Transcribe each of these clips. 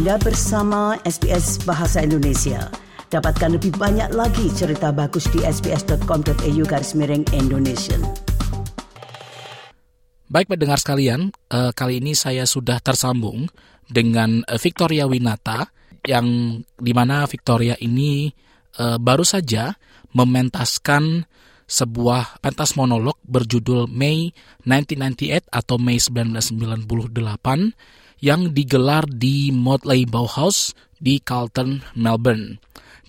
Anda bersama SBS Bahasa Indonesia. Dapatkan lebih banyak lagi cerita bagus di sbs.com.au garis miring Indonesia. Baik pendengar sekalian, uh, kali ini saya sudah tersambung dengan uh, Victoria Winata yang di mana Victoria ini uh, baru saja mementaskan sebuah pentas monolog berjudul May 1998 atau May 1998 yang digelar di Motley Bauhaus di Carlton, Melbourne.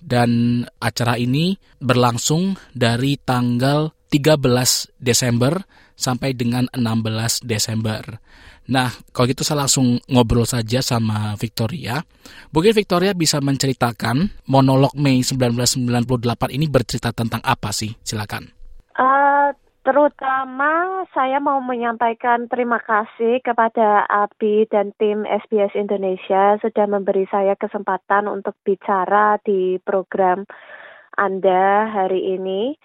Dan acara ini berlangsung dari tanggal 13 Desember sampai dengan 16 Desember. Nah, kalau gitu saya langsung ngobrol saja sama Victoria. Mungkin Victoria bisa menceritakan monolog Mei 1998 ini bercerita tentang apa sih? Silakan. Uh, terutama saya mau menyampaikan terima kasih kepada Abi dan tim SBS Indonesia sudah memberi saya kesempatan untuk bicara di program Anda hari ini.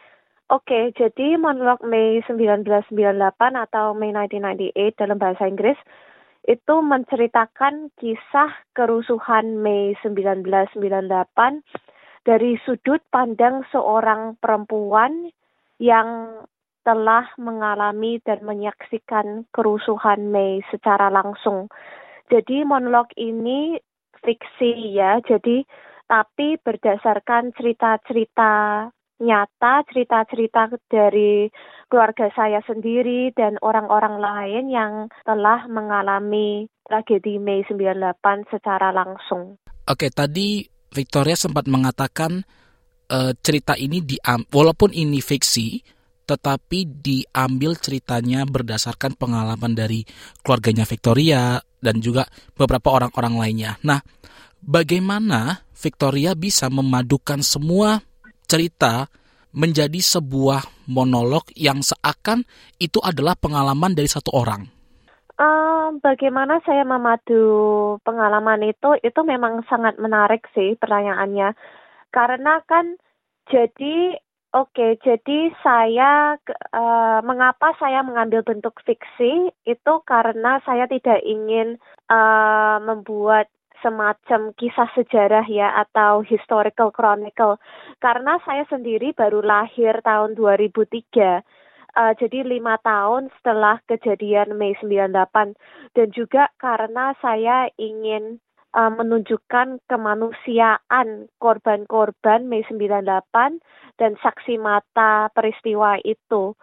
Oke, jadi monolog Mei 1998 atau Mei 1998 dalam bahasa Inggris itu menceritakan kisah kerusuhan Mei 1998 dari sudut pandang seorang perempuan yang telah mengalami dan menyaksikan kerusuhan Mei secara langsung. Jadi monolog ini fiksi ya, jadi tapi berdasarkan cerita-cerita nyata cerita-cerita dari keluarga saya sendiri dan orang-orang lain yang telah mengalami tragedi Mei 98 secara langsung. Oke, tadi Victoria sempat mengatakan uh, cerita ini di walaupun ini fiksi tetapi diambil ceritanya berdasarkan pengalaman dari keluarganya Victoria dan juga beberapa orang-orang lainnya. Nah, bagaimana Victoria bisa memadukan semua cerita menjadi sebuah monolog yang seakan itu adalah pengalaman dari satu orang? Uh, bagaimana saya memadu pengalaman itu? Itu memang sangat menarik sih pertanyaannya. Karena kan jadi oke, jadi saya uh, mengapa saya mengambil bentuk fiksi? Itu karena saya tidak ingin uh, membuat semacam kisah sejarah ya atau historical chronicle. Karena saya sendiri baru lahir tahun 2003 uh, jadi lima tahun setelah kejadian Mei 98 dan juga karena saya ingin uh, menunjukkan kemanusiaan korban-korban Mei 98 dan saksi mata peristiwa itu.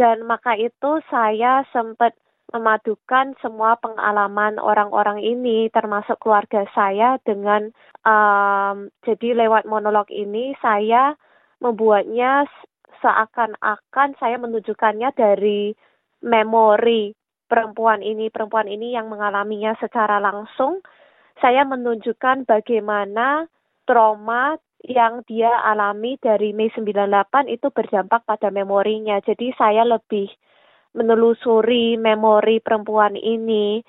Dan maka itu saya sempat memadukan semua pengalaman orang-orang ini termasuk keluarga saya dengan um, jadi lewat monolog ini saya membuatnya seakan-akan saya menunjukkannya dari memori perempuan ini perempuan ini yang mengalaminya secara langsung saya menunjukkan bagaimana trauma yang dia alami dari Mei 98 itu berdampak pada memorinya. Jadi saya lebih menelusuri memori perempuan ini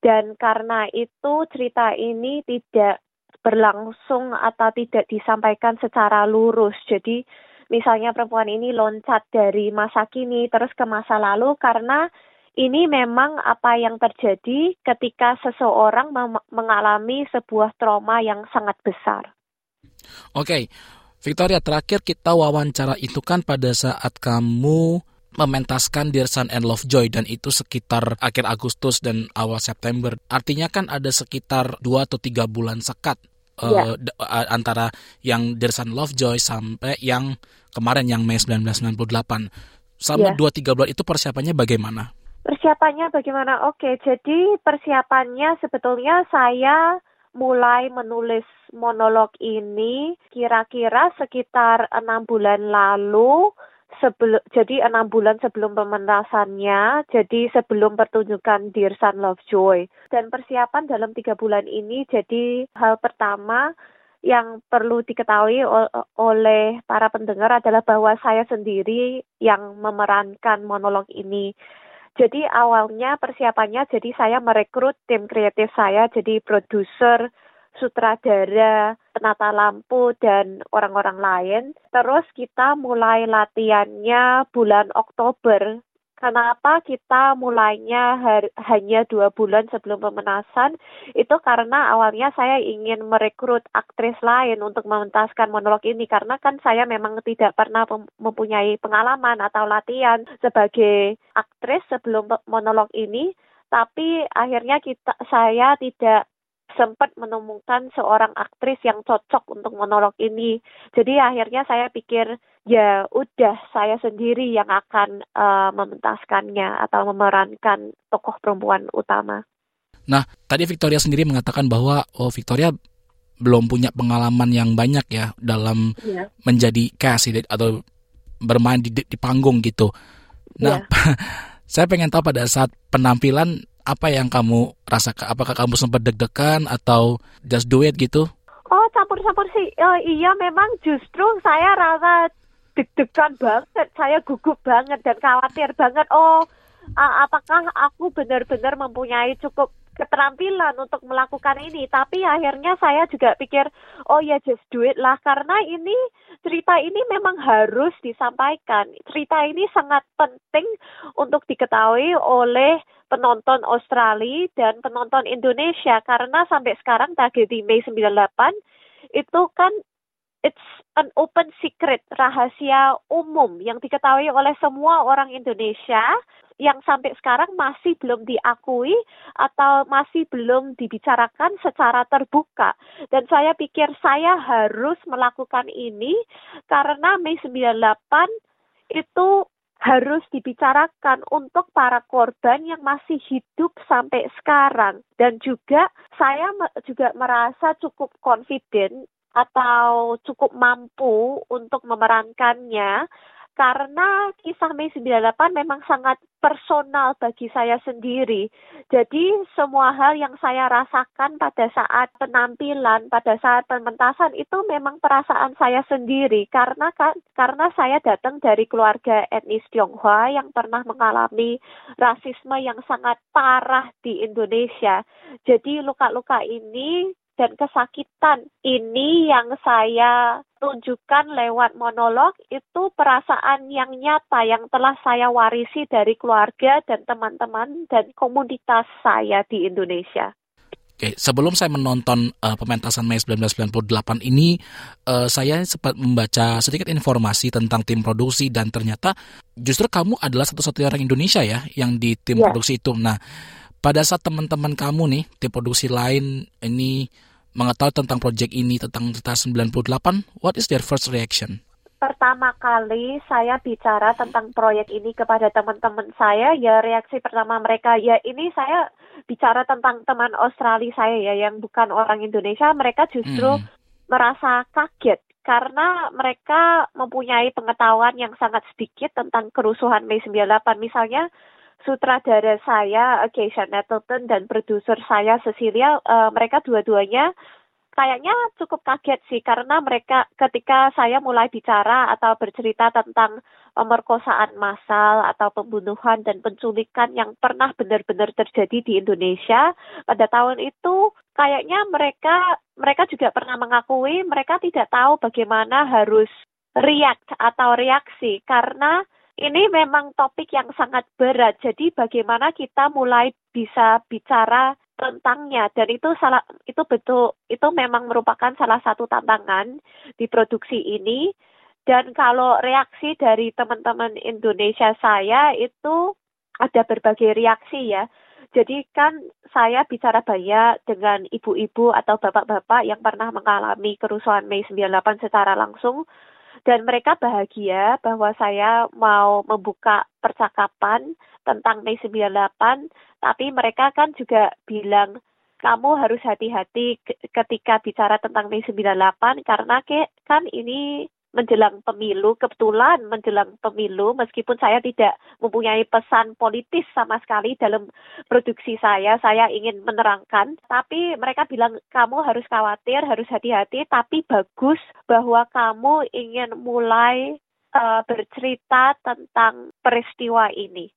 dan karena itu cerita ini tidak berlangsung atau tidak disampaikan secara lurus. Jadi misalnya perempuan ini loncat dari masa kini terus ke masa lalu karena ini memang apa yang terjadi ketika seseorang mengalami sebuah trauma yang sangat besar. Oke, okay. Victoria terakhir kita wawancara itu kan pada saat kamu mementaskan Dear Son and Lovejoy dan itu sekitar akhir Agustus dan awal September. Artinya kan ada sekitar dua atau tiga bulan sekat yeah. Ya. uh, antara yang Dear Son Lovejoy sampai yang kemarin yang Mei 1998. Selama ya. dua tiga bulan itu persiapannya bagaimana? Persiapannya bagaimana? Oke, jadi persiapannya sebetulnya saya mulai menulis monolog ini kira-kira sekitar enam bulan lalu sebelum jadi enam bulan sebelum pementasannya, jadi sebelum pertunjukan Dear Son Lovejoy. Dan persiapan dalam tiga bulan ini jadi hal pertama yang perlu diketahui oleh para pendengar adalah bahwa saya sendiri yang memerankan monolog ini. Jadi awalnya persiapannya jadi saya merekrut tim kreatif saya jadi produser, sutradara, penata lampu, dan orang-orang lain. Terus kita mulai latihannya bulan Oktober Kenapa kita mulainya hanya dua bulan sebelum pementasan? Itu karena awalnya saya ingin merekrut aktris lain untuk mementaskan monolog ini karena kan saya memang tidak pernah mempunyai pengalaman atau latihan sebagai aktris sebelum monolog ini. Tapi akhirnya kita saya tidak sempat menemukan seorang aktris yang cocok untuk monolog ini. Jadi akhirnya saya pikir ya udah saya sendiri yang akan uh, mementaskannya atau memerankan tokoh perempuan utama. Nah, tadi Victoria sendiri mengatakan bahwa oh Victoria belum punya pengalaman yang banyak ya dalam yeah. menjadi cast atau bermain di, di panggung gitu. Nah, yeah. saya pengen tahu pada saat penampilan apa yang kamu rasakan? Apakah kamu sempat deg-degan atau just do it gitu? Oh, campur-campur sih. Oh, iya, memang justru saya rasa deg-degan banget. Saya gugup banget dan khawatir banget. Oh, apakah aku benar-benar mempunyai cukup keterampilan untuk melakukan ini. Tapi akhirnya saya juga pikir oh ya just do it lah. Karena ini cerita ini memang harus disampaikan. Cerita ini sangat penting untuk diketahui oleh penonton Australia dan penonton Indonesia. Karena sampai sekarang tragedi Mei 98 itu kan it's an open secret rahasia umum yang diketahui oleh semua orang Indonesia yang sampai sekarang masih belum diakui atau masih belum dibicarakan secara terbuka. Dan saya pikir saya harus melakukan ini karena Mei 98 itu harus dibicarakan untuk para korban yang masih hidup sampai sekarang dan juga saya juga merasa cukup confident atau cukup mampu untuk memerankannya karena kisah Mei 98 memang sangat personal bagi saya sendiri. Jadi semua hal yang saya rasakan pada saat penampilan, pada saat pementasan itu memang perasaan saya sendiri karena kan karena saya datang dari keluarga etnis Tionghoa yang pernah mengalami rasisme yang sangat parah di Indonesia. Jadi luka-luka ini dan kesakitan ini yang saya tunjukkan lewat monolog itu perasaan yang nyata yang telah saya warisi dari keluarga dan teman-teman dan komunitas saya di Indonesia. Oke, sebelum saya menonton uh, pementasan Mei 1998 ini, uh, saya sempat membaca sedikit informasi tentang tim produksi dan ternyata justru kamu adalah satu-satunya orang Indonesia ya yang di tim yeah. produksi itu. Nah, pada saat teman-teman kamu nih tim produksi lain ini mengetahui tentang proyek ini tentang cerita 98, what is their first reaction? Pertama kali saya bicara tentang proyek ini kepada teman-teman saya, ya reaksi pertama mereka, ya ini saya bicara tentang teman Australia saya ya yang bukan orang Indonesia, mereka justru hmm. merasa kaget karena mereka mempunyai pengetahuan yang sangat sedikit tentang kerusuhan Mei 98. Misalnya sutradara saya Keisha Nettleton dan produser saya Cecilia uh, mereka dua-duanya kayaknya cukup kaget sih karena mereka ketika saya mulai bicara atau bercerita tentang pemerkosaan massal atau pembunuhan dan penculikan yang pernah benar-benar terjadi di Indonesia pada tahun itu kayaknya mereka mereka juga pernah mengakui mereka tidak tahu bagaimana harus react atau reaksi karena ini memang topik yang sangat berat. Jadi bagaimana kita mulai bisa bicara tentangnya dan itu salah itu betul itu memang merupakan salah satu tantangan di produksi ini dan kalau reaksi dari teman-teman Indonesia saya itu ada berbagai reaksi ya. Jadi kan saya bicara banyak dengan ibu-ibu atau bapak-bapak yang pernah mengalami kerusuhan Mei 98 secara langsung dan mereka bahagia bahwa saya mau membuka percakapan tentang Mei 98, tapi mereka kan juga bilang kamu harus hati-hati ketika bicara tentang Mei 98 karena kan ini menjelang pemilu, kebetulan menjelang pemilu, meskipun saya tidak mempunyai pesan politis sama sekali dalam produksi saya, saya ingin menerangkan, tapi mereka bilang kamu harus khawatir, harus hati-hati, tapi bagus bahwa kamu ingin mulai uh, bercerita tentang peristiwa ini.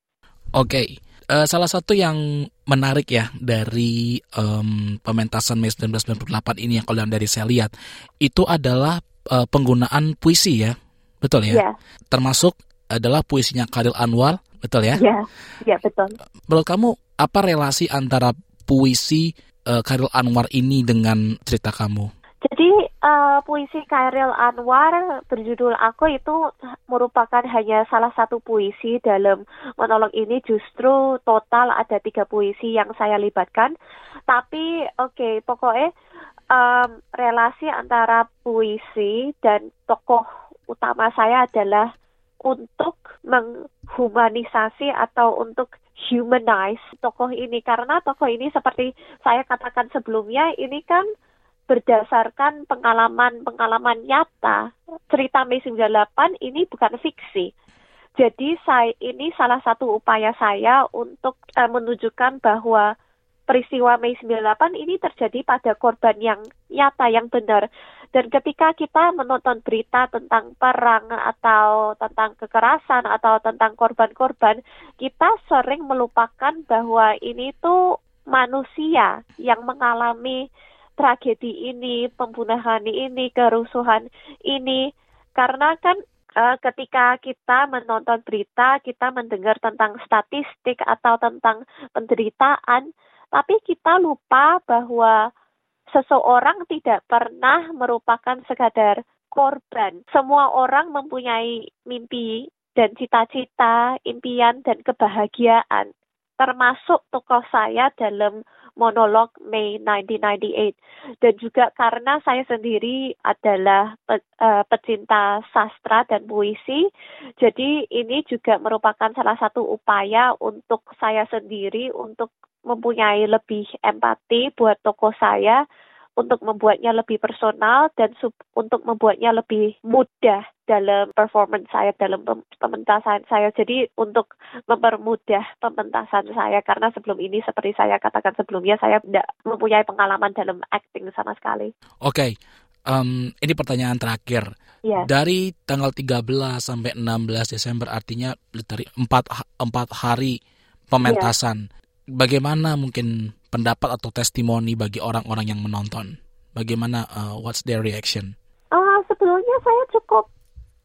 Oke, okay. uh, eh, salah satu yang menarik ya dari um, pementasan Mei 1998 ini yang kalau dari saya lihat itu adalah uh, penggunaan puisi ya, betul ya? Yeah. Termasuk adalah puisinya Karil Anwar betul ya? Iya, ya betul. Menurut kamu apa relasi antara puisi uh, Khairil Anwar ini dengan cerita kamu? Jadi uh, puisi Khairil Anwar berjudul Aku itu merupakan hanya salah satu puisi dalam monolog ini justru total ada tiga puisi yang saya libatkan. Tapi oke okay, pokoknya um, relasi antara puisi dan tokoh utama saya adalah untuk menghumanisasi atau untuk humanize tokoh ini karena tokoh ini seperti saya katakan sebelumnya ini kan berdasarkan pengalaman-pengalaman nyata. Cerita Mei 98 ini bukan fiksi. Jadi saya ini salah satu upaya saya untuk uh, menunjukkan bahwa peristiwa Mei 98 ini terjadi pada korban yang nyata, yang benar. Dan ketika kita menonton berita tentang perang atau tentang kekerasan atau tentang korban-korban, kita sering melupakan bahwa ini tuh manusia yang mengalami tragedi ini, pembunuhan ini, kerusuhan ini. Karena kan uh, ketika kita menonton berita, kita mendengar tentang statistik atau tentang penderitaan, tapi kita lupa bahwa seseorang tidak pernah merupakan sekadar korban. Semua orang mempunyai mimpi dan cita-cita, impian dan kebahagiaan. Termasuk tokoh saya dalam monolog Mei 1998 dan juga karena saya sendiri adalah pe, uh, pecinta sastra dan puisi jadi ini juga merupakan salah satu upaya untuk saya sendiri untuk mempunyai lebih empati buat tokoh saya untuk membuatnya lebih personal dan sub, untuk membuatnya lebih mudah dalam performance saya dalam pementasan saya. Jadi untuk mempermudah pementasan saya karena sebelum ini seperti saya katakan sebelumnya saya tidak mempunyai pengalaman dalam acting sama sekali. Oke. Okay. Um, ini pertanyaan terakhir. Yeah. Dari tanggal 13 sampai 16 Desember artinya dari 4 4 hari pementasan. Yeah. Bagaimana mungkin pendapat atau testimoni bagi orang-orang yang menonton? Bagaimana uh, what's their reaction? Uh, sebelumnya saya cukup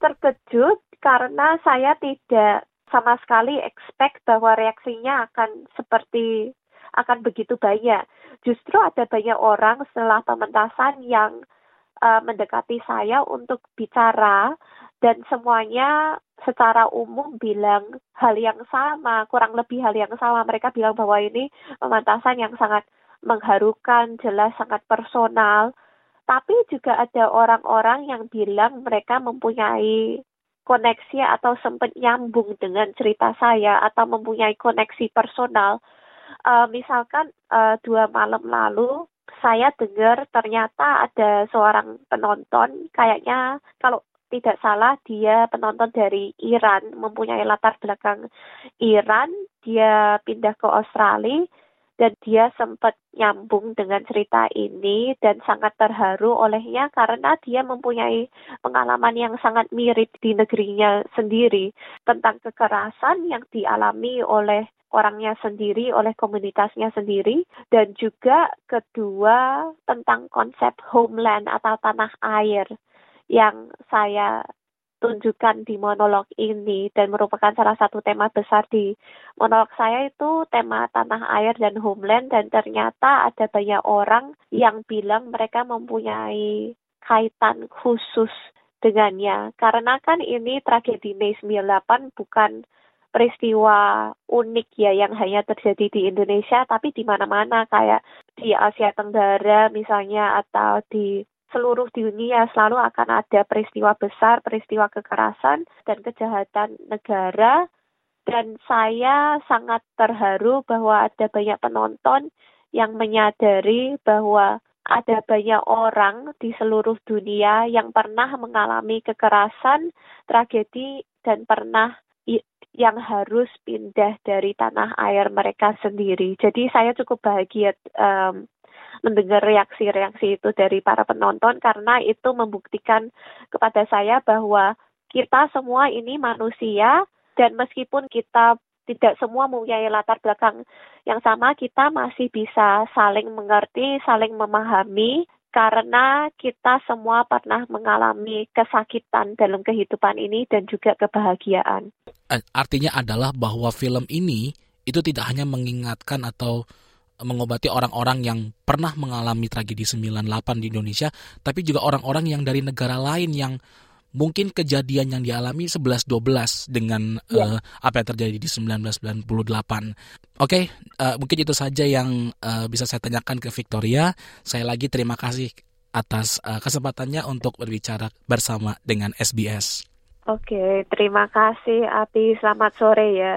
terkejut karena saya tidak sama sekali expect bahwa reaksinya akan seperti akan begitu banyak. Justru ada banyak orang setelah pementasan yang uh, mendekati saya untuk bicara dan semuanya secara umum bilang hal yang sama, kurang lebih hal yang sama. Mereka bilang bahwa ini pementasan yang sangat mengharukan, jelas sangat personal. Tapi juga ada orang-orang yang bilang mereka mempunyai koneksi atau sempat nyambung dengan cerita saya atau mempunyai koneksi personal. Uh, misalkan uh, dua malam lalu saya dengar ternyata ada seorang penonton kayaknya kalau tidak salah dia penonton dari Iran, mempunyai latar belakang Iran, dia pindah ke Australia dan dia sempat nyambung dengan cerita ini dan sangat terharu olehnya karena dia mempunyai pengalaman yang sangat mirip di negerinya sendiri tentang kekerasan yang dialami oleh orangnya sendiri, oleh komunitasnya sendiri, dan juga kedua tentang konsep homeland atau tanah air yang saya tunjukkan di monolog ini dan merupakan salah satu tema besar di monolog saya itu tema tanah air dan homeland dan ternyata ada banyak orang yang bilang mereka mempunyai kaitan khusus dengannya. Karena kan ini tragedi Mei 98 bukan peristiwa unik ya yang hanya terjadi di Indonesia tapi di mana-mana kayak di Asia Tenggara misalnya atau di seluruh dunia selalu akan ada peristiwa besar, peristiwa kekerasan dan kejahatan negara. Dan saya sangat terharu bahwa ada banyak penonton yang menyadari bahwa ada banyak orang di seluruh dunia yang pernah mengalami kekerasan, tragedi, dan pernah yang harus pindah dari tanah air mereka sendiri. Jadi saya cukup bahagia um, mendengar reaksi-reaksi itu dari para penonton karena itu membuktikan kepada saya bahwa kita semua ini manusia dan meskipun kita tidak semua mempunyai latar belakang yang sama, kita masih bisa saling mengerti, saling memahami karena kita semua pernah mengalami kesakitan dalam kehidupan ini dan juga kebahagiaan. Artinya adalah bahwa film ini itu tidak hanya mengingatkan atau mengobati orang-orang yang pernah mengalami tragedi 98 di Indonesia, tapi juga orang-orang yang dari negara lain yang mungkin kejadian yang dialami 11-12 dengan ya. uh, apa yang terjadi di 1998. Oke, okay, uh, mungkin itu saja yang uh, bisa saya tanyakan ke Victoria. Saya lagi terima kasih atas uh, kesempatannya untuk berbicara bersama dengan SBS. Oke, okay, terima kasih Abi. Selamat sore ya.